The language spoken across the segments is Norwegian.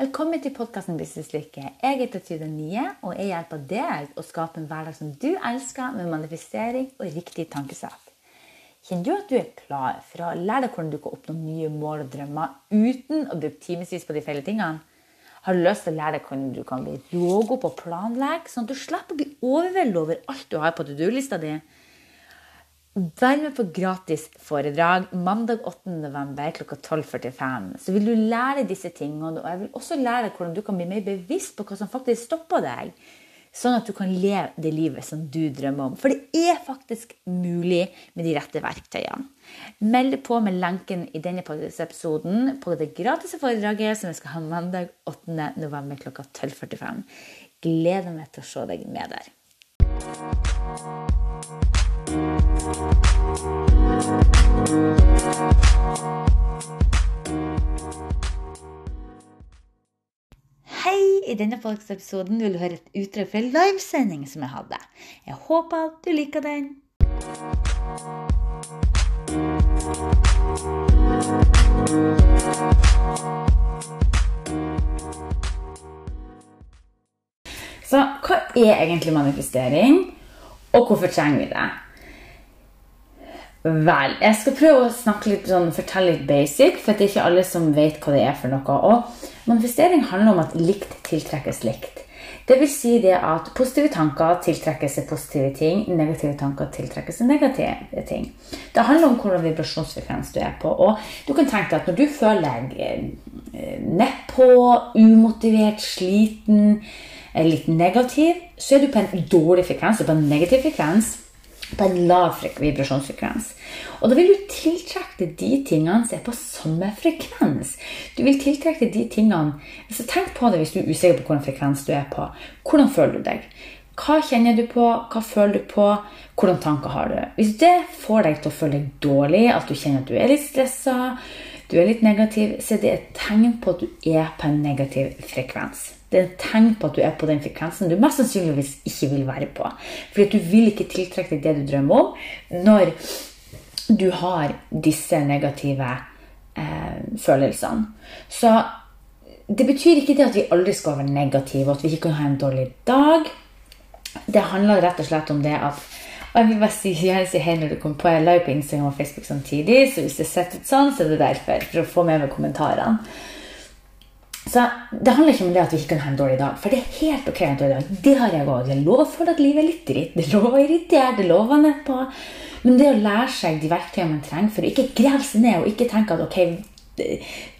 Velkommen til podkasten Businesslykke. Jeg heter Tyde Nye, og jeg hjelper deg å skape en hverdag som du elsker, med manifestering og riktig tankesett. Kjenner du at du er klar for å lære deg hvordan du kan oppnå nye mål og drømmer uten å bruke timevis på de feile tingene? Har du lyst til å lære deg hvordan du kan bli rågod på å planlegge, sånn at du slipper å bli overveldet over alt du har på to do-lista di? Vær med på gratis foredrag mandag 8.11. kl 12.45. Så vil du lære disse tingene, og jeg vil også lære deg hvordan du kan bli mer bevisst på hva som faktisk stopper deg. Sånn at du kan leve det livet som du drømmer om. For det er faktisk mulig med de rette verktøyene. Meld på med lenken i denne episoden på det gratis foredraget som vi skal ha mandag 8.11. kl 12.45. Gleder meg til å se deg med der. Hei! I denne podkastepisoden vil du høre et utdrag fra livesending som jeg hadde. Jeg håper at du liker den. Så hva er egentlig manifestering, og hvorfor trenger vi det? Vel, jeg skal prøve å snakke litt sånn, fortelle litt basic, for det er ikke alle som vet hva det er for noe. Og manifestering handler om at likt tiltrekkes likt. Det vil si det at positive tanker tiltrekkes seg positive ting, negative tanker tiltrekkes seg negative ting. Det handler om hvordan vibrasjonsfrekvens du er på. Og du kan tenke deg at når du føler deg eh, nedpå, umotivert, sliten, eh, litt negativ, så er du på en dårlig frekvens, på en negativ frekvens på en lav vibrasjonsfrekvens. Og da vil du tiltrekke de tingene som er på samme frekvens. Du vil tiltrekke de tingene så Tenk på det hvis du er usikker på hvilken frekvens du er på. Hvordan føler du deg? Hva kjenner du på? Hva føler du på? Hvordan tanker har du? Hvis det får deg til å føle deg dårlig, at du kjenner at du er litt stressa, du er litt negativ, så er det et tegn på at du er på en negativ frekvens. Det er et tegn på at du er på den frekvensen du mest sannsynligvis ikke vil være på. Fordi at du vil ikke tiltrekke deg det du drømmer om når du har disse negative eh, følelsene. Så det betyr ikke det at vi aldri skal være negative, at vi ikke kan ha en dårlig dag. Det handler rett og slett om det at og jeg vil bare si, jeg si hei når du kommer på. Jeg live på Instagram og Facebook samtidig, så hvis det sitter ut sånn, så er det derfor. For å få med meg kommentarene. Så Det handler ikke om det at vi ikke kan ha en dårlig dag, for det er helt ok. en dårlig dag. Det har jeg òg. Det er lov føle at livet er litt dritt. Det er lov å irritere. Det er lov nedpå. Men det å lære seg de verktøyene man trenger for å ikke grave seg ned og ikke tenke at ok,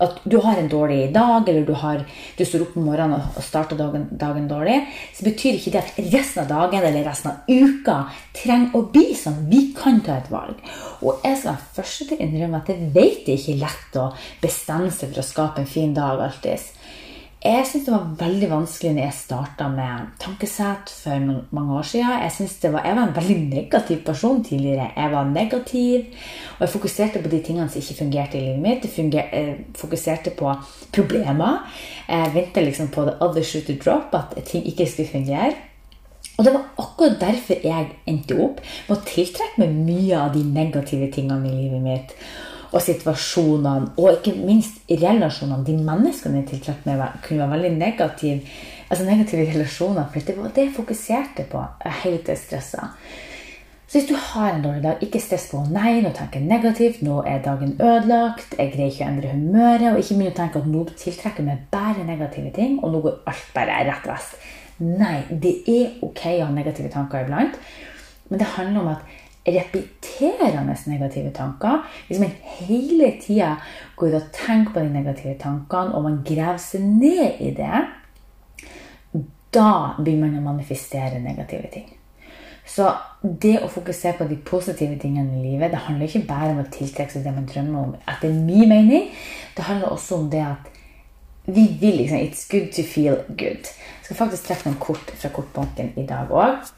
at du har en dårlig dag, eller du, har, du står opp om morgenen og starter dagen, dagen, dårlig, så betyr ikke det at resten av dagen eller resten av uka trenger å bli sånn. Vi kan ta et valg. Og jeg skal være første til å innrømme at jeg vet det ikke er lett å bestemme seg for å skape en fin dag alltid. Jeg syns det var veldig vanskelig når jeg starta med tankesett for mange år siden. Jeg, var, jeg var en veldig negativ person tidligere. Jeg var negativ, og jeg fokuserte på de tingene som ikke fungerte i livet mitt. Jeg eh, fokuserte på problemer. Jeg venta liksom på the other shoe to drop, at ting ikke skulle fungere. Og det var akkurat derfor jeg endte opp med å tiltrekke meg mye av de negative tingene i livet mitt og situasjonene, og ikke minst relasjonene. De menneskene jeg tiltrakk meg, kunne være veldig negative, altså negative relasjoner. For det var det jeg fokuserte på. Er helt stressa. Så hvis du har en dårlig dag, ikke stress på nei, nå tenker jeg negativt, nå er dagen ødelagt, jeg greier ikke å endre humøret, og ikke begynn å tenke at nå tiltrekker meg bare negative ting, og nå går alt bare rett vest. Nei, det er ok å ha negative tanker iblant, men det handler om at repeterende negative tanker, hvis man hele tida går ut og tenker på de negative tankene, og man graver seg ned i det, da begynner man å manifestere negative ting. Så det å fokusere på de positive tingene i livet, det handler ikke bare om å tiltrekke seg det man drømmer om. Etter min mening, det handler også om det at vi vil liksom It's good to feel good. Jeg skal faktisk trekke noen kort fra kortbanken i dag òg.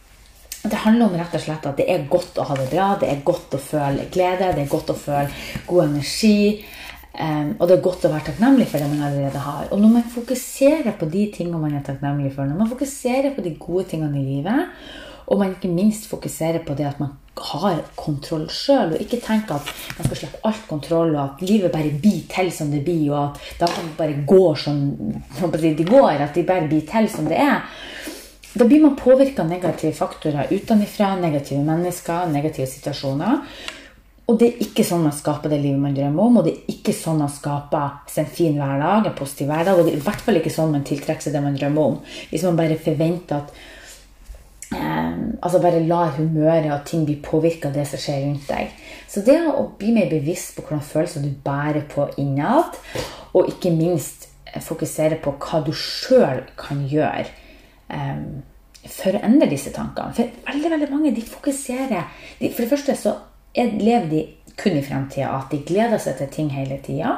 Det handler om rett og slett at det er godt å ha det bra, det er godt å føle glede, det er godt å føle god energi. Um, og det er godt å være takknemlig for det man allerede har. Og når man fokuserer på de tingene man er takknemlig for, når man fokuserer på de gode tingene i livet, Og man ikke minst fokuserer på det at man har kontroll sjøl, og ikke tenker at man skal slippe alt kontroll, og at livet bare blir til som det blir, og at da kan det bare gå som det går, at de bare blir til som det er. Da blir man påvirka av negative faktorer utenfra, negative mennesker, negative situasjoner. Og det er ikke sånn man skaper det livet man drømmer om, og det er ikke sånn man skaper en fin hverdag, en positiv hverdag, og det er i hvert fall ikke sånn man tiltrekker seg det man drømmer om. Hvis man bare forventer at Um, altså bare lar humøret og ting bli påvirka av det som skjer rundt deg. Så det å bli mer bevisst på hvordan følelser du bærer på innad, og ikke minst fokusere på hva du sjøl kan gjøre for å endre disse tankene. For veldig veldig mange de fokuserer de, For det første så er, lever de kun i fremtida. At de gleder seg til ting hele tida.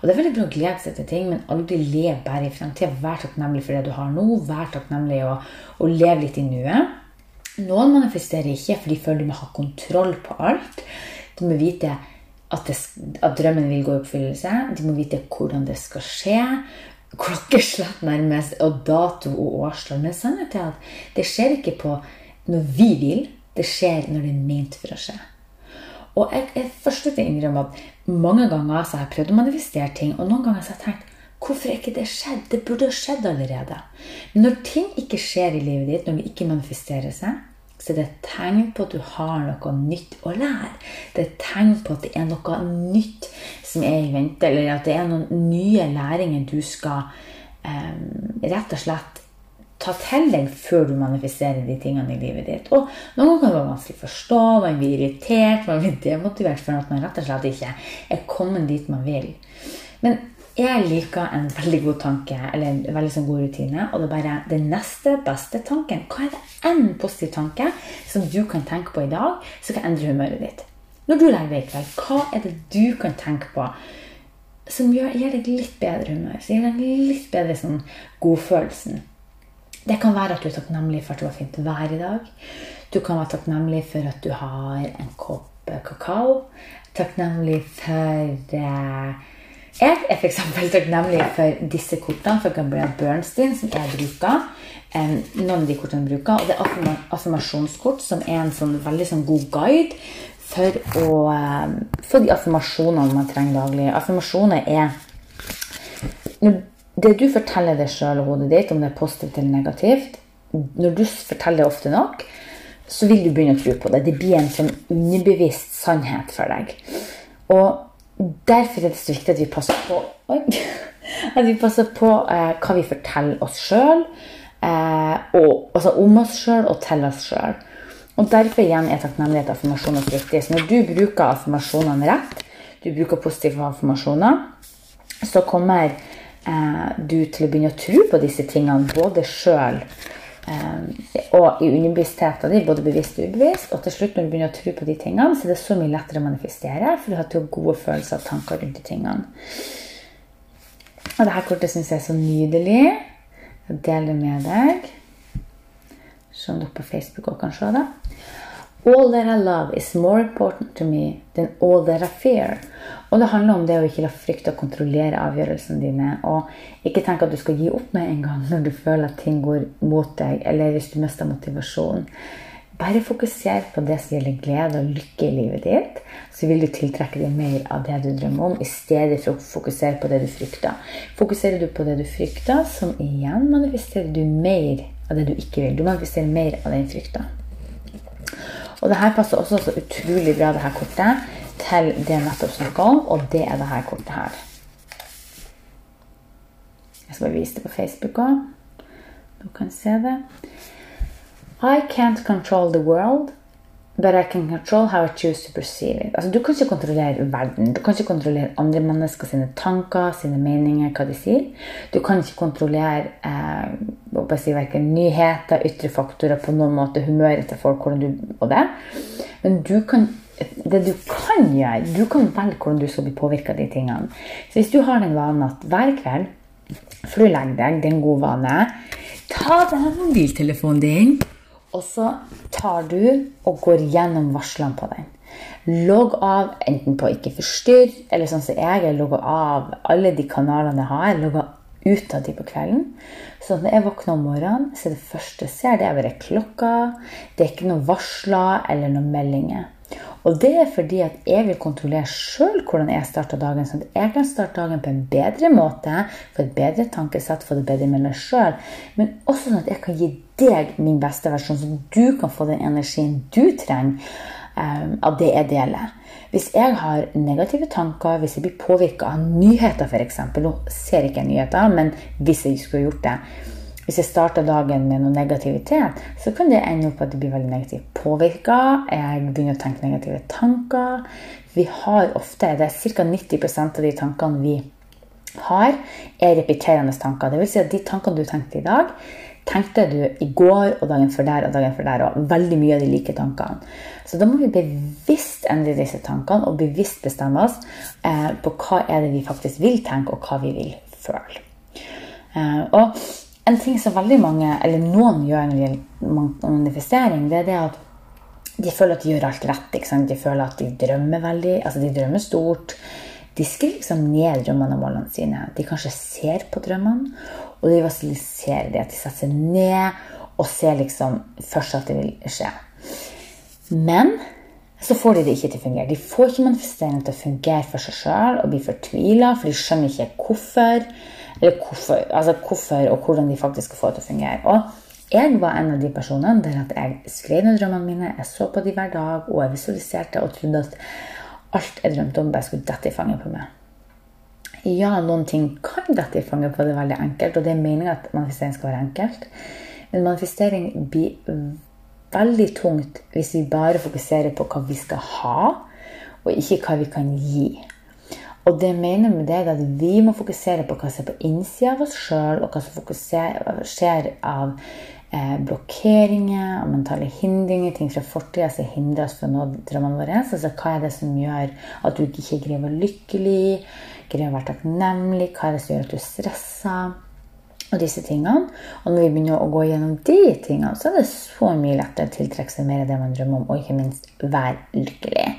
Og det er veldig bra å glede seg til ting, men aldri leve bare i fremtida. Vær takknemlig for det du har nå. Vær takknemlig og, og leve litt i nuet. Noen manifesterer ikke, for de føler de må ha kontroll på alt. De må vite at, det, at drømmen vil gå i oppfyllelse. De må vite hvordan det skal skje. Klokkeslett nærmest, og dato og årstall. Men sannheten er at det skjer ikke på når vi vil. Det skjer når det er ment for å skje. Og jeg er første til å innrømme at mange ganger så har jeg prøvd å manifestere ting, og noen ganger så har jeg tenkt Hvorfor er ikke det skjedd? Det burde ha skjedd allerede. Men når ting ikke skjer i livet ditt, når det ikke manifesterer seg, så det er et tegn på at du har noe nytt å lære. Det er et tegn på at det er noe nytt som er i vente, eller at det er noen nye læringer du skal eh, rett og slett ta til deg før du manifesterer de tingene i livet ditt. Og noen kan det være vanskelig å forstå, man blir irritert, man blir demotivert for at man rett og slett ikke er kommet dit man vil. Men jeg liker en veldig god tanke, eller en veldig sånn god rutine. Og det er bare den neste beste tanken. Hva er det en positiv tanke som du kan tenke på i dag, som kan endre humøret ditt? Når du legger deg i kveld, hva er det du kan tenke på som gjør, gir deg litt bedre humør? Som gir deg litt bedre sånn godfølelsen? Det kan være at du er takknemlig for at det var fint vær i dag. Du kan være takknemlig for at du har en kopp kakao. Takknemlig for eh, Jeg er f.eks. takknemlig for disse kortene fra Gabrielle Bernstein som jeg bruker. noen av de kortene jeg bruker. Og det er affirmasjonskort, som er en sånn, veldig sånn god guide for, å, eh, for de affirmasjonene man trenger daglig. Affirmasjoner er det du forteller deg sjøl og hodet ditt, om det er positivt eller negativt, når du forteller det ofte nok, så vil du begynne å tro på det. Det blir en sånn underbevisst sannhet for deg. Og derfor er det så viktig at vi passer på oi, at vi passer på eh, hva vi forteller oss sjøl, eh, altså om oss sjøl og til oss sjøl. Og derfor igjen er takknemlighet og affirmasjoner så viktig. Så når du bruker affirmasjonene rett, du bruker positive affirmasjoner, så kommer eh, du til å begynne å tro på disse tingene både sjøl og i underbevisstheten din, både bevisst og ubevisst. Og til slutt, når du begynner å tro på de tingene, så er det så mye lettere å manifestere, for du har til gode følelser og tanker rundt de tingene. Og dette kortet syns jeg er så nydelig. Jeg deler det med deg. Se om dere på Facebook også kan se det. All that I love is more important to me than all that I fear. Og det handler om det å ikke la frykt og kontrollere avgjørelsene dine. Og ikke tenke at du skal gi opp med en gang når du føler at ting går mot deg, eller hvis du mister motivasjonen. Bare fokuser på det som gjelder glede og lykke i livet ditt, så vil du tiltrekke deg mer av det du drømmer om, i stedet for å fokusere på det du frykter. Fokuserer du på det du frykter, som igjen manifesterer du mer av det du ikke vil. Du manifesterer mer av den frykta. Og det her passer også så utrolig bra, det her kortet, til det nettopp snakka om, og det er det her kortet her. Jeg skal bare vise det på Facebook òg. Du kan se det. I can't control the world, But I can control how I choose to perceive it. Altså, du kan ikke kontrollere verden. Du kan ikke kontrollere andre mennesker sine tanker, sine meninger, hva de sier. Du kan ikke kontrollere eh, si, verken nyheter, ytre faktorer, på noen måte humøret til folk hvordan du, og det. Men du kan, det du kan gjøre, du kan velge hvordan du skal bli påvirka av de tingene. Så hvis du har den vanen at hver kveld før du legger deg, det er en god vane, ta den mobiltelefonen din og så tar du og går gjennom varslene på den. Logg av enten på ikke forstyrr, eller sånn som jeg, jeg logger av alle de kanalene jeg har. Logger de på kvelden. Så når jeg våkner om morgenen, så er det første jeg ser, det er bare klokka. Det er ikke noen varsler eller noen meldinger. Og det er fordi at jeg vil kontrollere sjøl hvordan jeg starter dagen. sånn at jeg kan starte dagen på en bedre måte, få et bedre tankesett, få det bedre med meg sjøl. Men også sånn at jeg kan gi deg min beste versjon, så du kan få den energien du trenger um, av det jeg deler. Hvis jeg har negative tanker, hvis jeg blir påvirka av nyheter f.eks. Nå ser jeg ikke nyheter, men hvis jeg skulle gjort det hvis jeg starter dagen med noe negativitet, så kan det ende opp at jeg blir veldig negativt påvirka. Jeg begynner å tenke negative tanker. Vi har ofte, det er ca. 90% av de tankene vi har, er repeterende tanker. Vil si at de tankene du tenkte i dag, tenkte du i går og dagen før der og dagen før der. Og veldig mye av de like tankene. Så da må vi bevisst endre disse tankene og bevisst bestemme oss eh, på hva er det vi faktisk vil tenke, og hva vi vil føle. Eh, og en ting som veldig mange, eller noen gjør når det gjelder manifestering, det er det at de føler at de gjør alt rett. De føler at de drømmer veldig, altså de drømmer stort. De skriver liksom ned drømmene og målene sine. De kanskje ser på drømmene, og de visualiserer det. At de setter seg ned og ser liksom først at det vil skje. Men så får de det ikke til å fungere. De får ikke manifesteringen til å fungere for seg sjøl og blir fortvila, for de skjønner ikke hvorfor. Hvorfor, altså hvorfor og hvordan de faktisk skal få det til å fungere. Og jeg var en av de personene der at jeg skrev ned drømmene mine, jeg så på de hver dag, og jeg visualiserte og trodde at alt jeg drømte om, bare skulle dette i fanget på meg. Ja, noen ting kan dette i fanget på det veldig enkelt, og det er meninga at manifestering skal være enkelt. Men manifestering blir veldig tungt hvis vi bare fokuserer på hva vi skal ha, og ikke hva vi kan gi. Og det mener med det at vi må fokusere på hva som er på innsida av oss sjøl, og hva som skjer av eh, blokkeringer og mentale hindringer, ting fra fortida som hindrer oss fra å nå drømmene våre. Altså, hva er det som gjør at du ikke greier å være lykkelig, å være takknemlig, hva er det som gjør at du stresser? Og disse tingene. Og når vi begynner å gå gjennom de tingene, så er det så mye lettere å tiltrekke seg mer av det man drømmer om, og ikke minst være lykkelig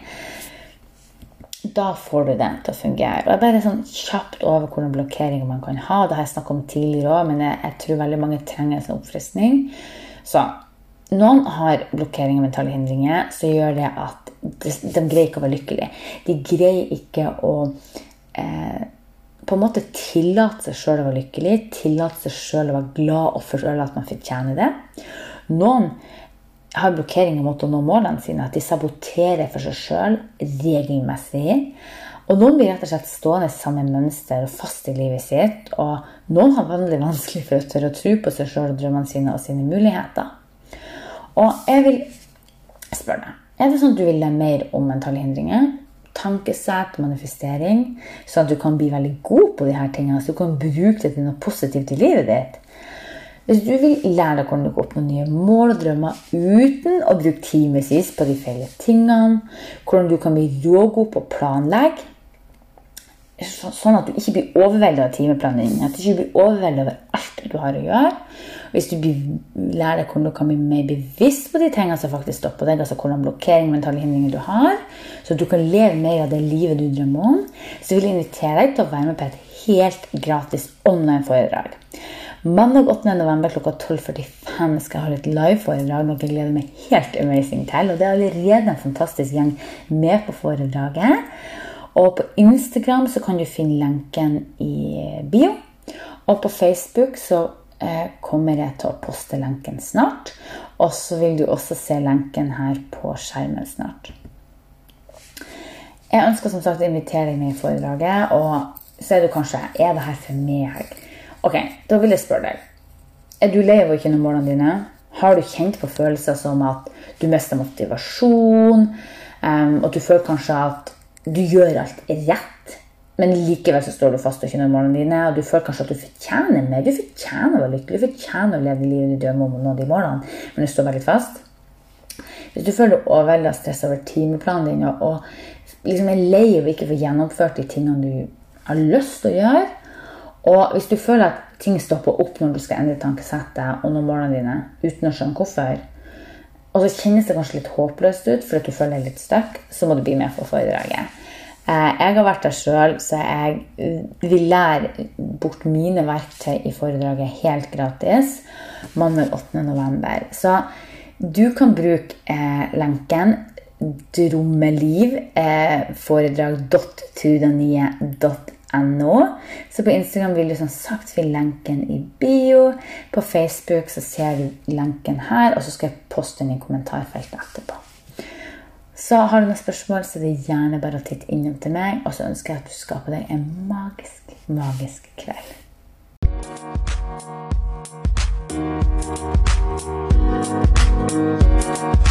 da får du den til å fungere. Og jeg bare sånn kjapt over hvordan blokkeringer man kan ha. Det har jeg snakket om tidligere òg, men jeg, jeg, tror veldig mange trenger en sånn oppfriskning. Så noen har blokkeringer og mentale hindringer så gjør det at de, de, greier ikke å være lykkelige. De greier ikke å eh, på en måte tillate seg sjøl å være lykkelig, tillate seg sjøl å være glad og føle at man fortjener det. Noen har blokkeringer mot å nå målene sine. At de saboterer for seg sjøl regelmessig. Og noen blir rett og slett stående i samme mønster og fast i livet sitt. Og noen har veldig vanskelig for å tørre å tro på seg sjøl og drømmene sine og sine muligheter. Og jeg vil spørre deg Er det sånn at du vil lære mer om mentale hindringer? Tankesett, manifestering, sånn at du kan bli veldig god på de her tingene, så du kan bruke det til noe positivt i livet ditt? Hvis du vil lære deg hvordan du kan oppnå nye mål og drømmer uten å bruke timevis på de feile tingene, hvordan du kan bli rågod på å planlegge, sånn at du ikke blir overveldet av timeplanene dine, at du ikke blir overveldet over alt du har å gjøre. Hvis du lærer deg hvordan du kan bli mer bevisst på de tingene som faktisk stopper deg, altså hvordan blokkering mentale hindringer du har, så du kan leve mer av det livet du drømmer om, så vil jeg invitere deg til å være med på et helt gratis online-foredrag. Mandag 8.11. klokka 12.45 skal jeg holde et live-foredrag, noe jeg gleder meg helt amazing til. Og det er allerede en fantastisk gjeng med på foredraget. Og på Instagram så kan du finne lenken i bio. Og på Facebook så kommer jeg til å poste lenken snart. Og så vil du også se lenken her på skjermen snart. Jeg ønsker som sagt å invitere deg med i foredraget. Og så er du kanskje Er det her for meg? Ok, da vil jeg spørre deg. Er du lei av å ikke nå målene dine? Har du kjent på følelser som at du mister motivasjon? Um, og du føler kanskje at du gjør alt rett, men likevel så står du fast og når målene dine. Og du føler kanskje at du fortjener mer. Du fortjener å være lykkelig, du fortjener å leve livet du drømmer om å nå de målene, men du står veldig fast. Hvis du føler deg overvelda og stress over timeplanen din og liksom er lei av ikke få gjennomført de tingene du har lyst til å gjøre, og hvis du føler at ting stopper opp når du skal endre tankesettet og nå målene dine uten å skjønne hvorfor, og så kjennes det kanskje litt håpløst ut fordi du føler deg litt stuck, så må du bli med på foredraget. Eh, jeg har vært der sjøl, så jeg vil lære bort mine verktøy i foredraget helt gratis mandag 8. november. Så du kan bruke eh, lenken drommeliv, eh. Så på Instagram vil du som sagt finne lenken i bio. På Facebook så ser du lenken her, og så skal jeg poste den i kommentarfeltet etterpå. Så har du noen spørsmål, så det er gjerne bare å titte innom til meg. Og så ønsker jeg at du skaper deg en magisk, magisk kveld. Thank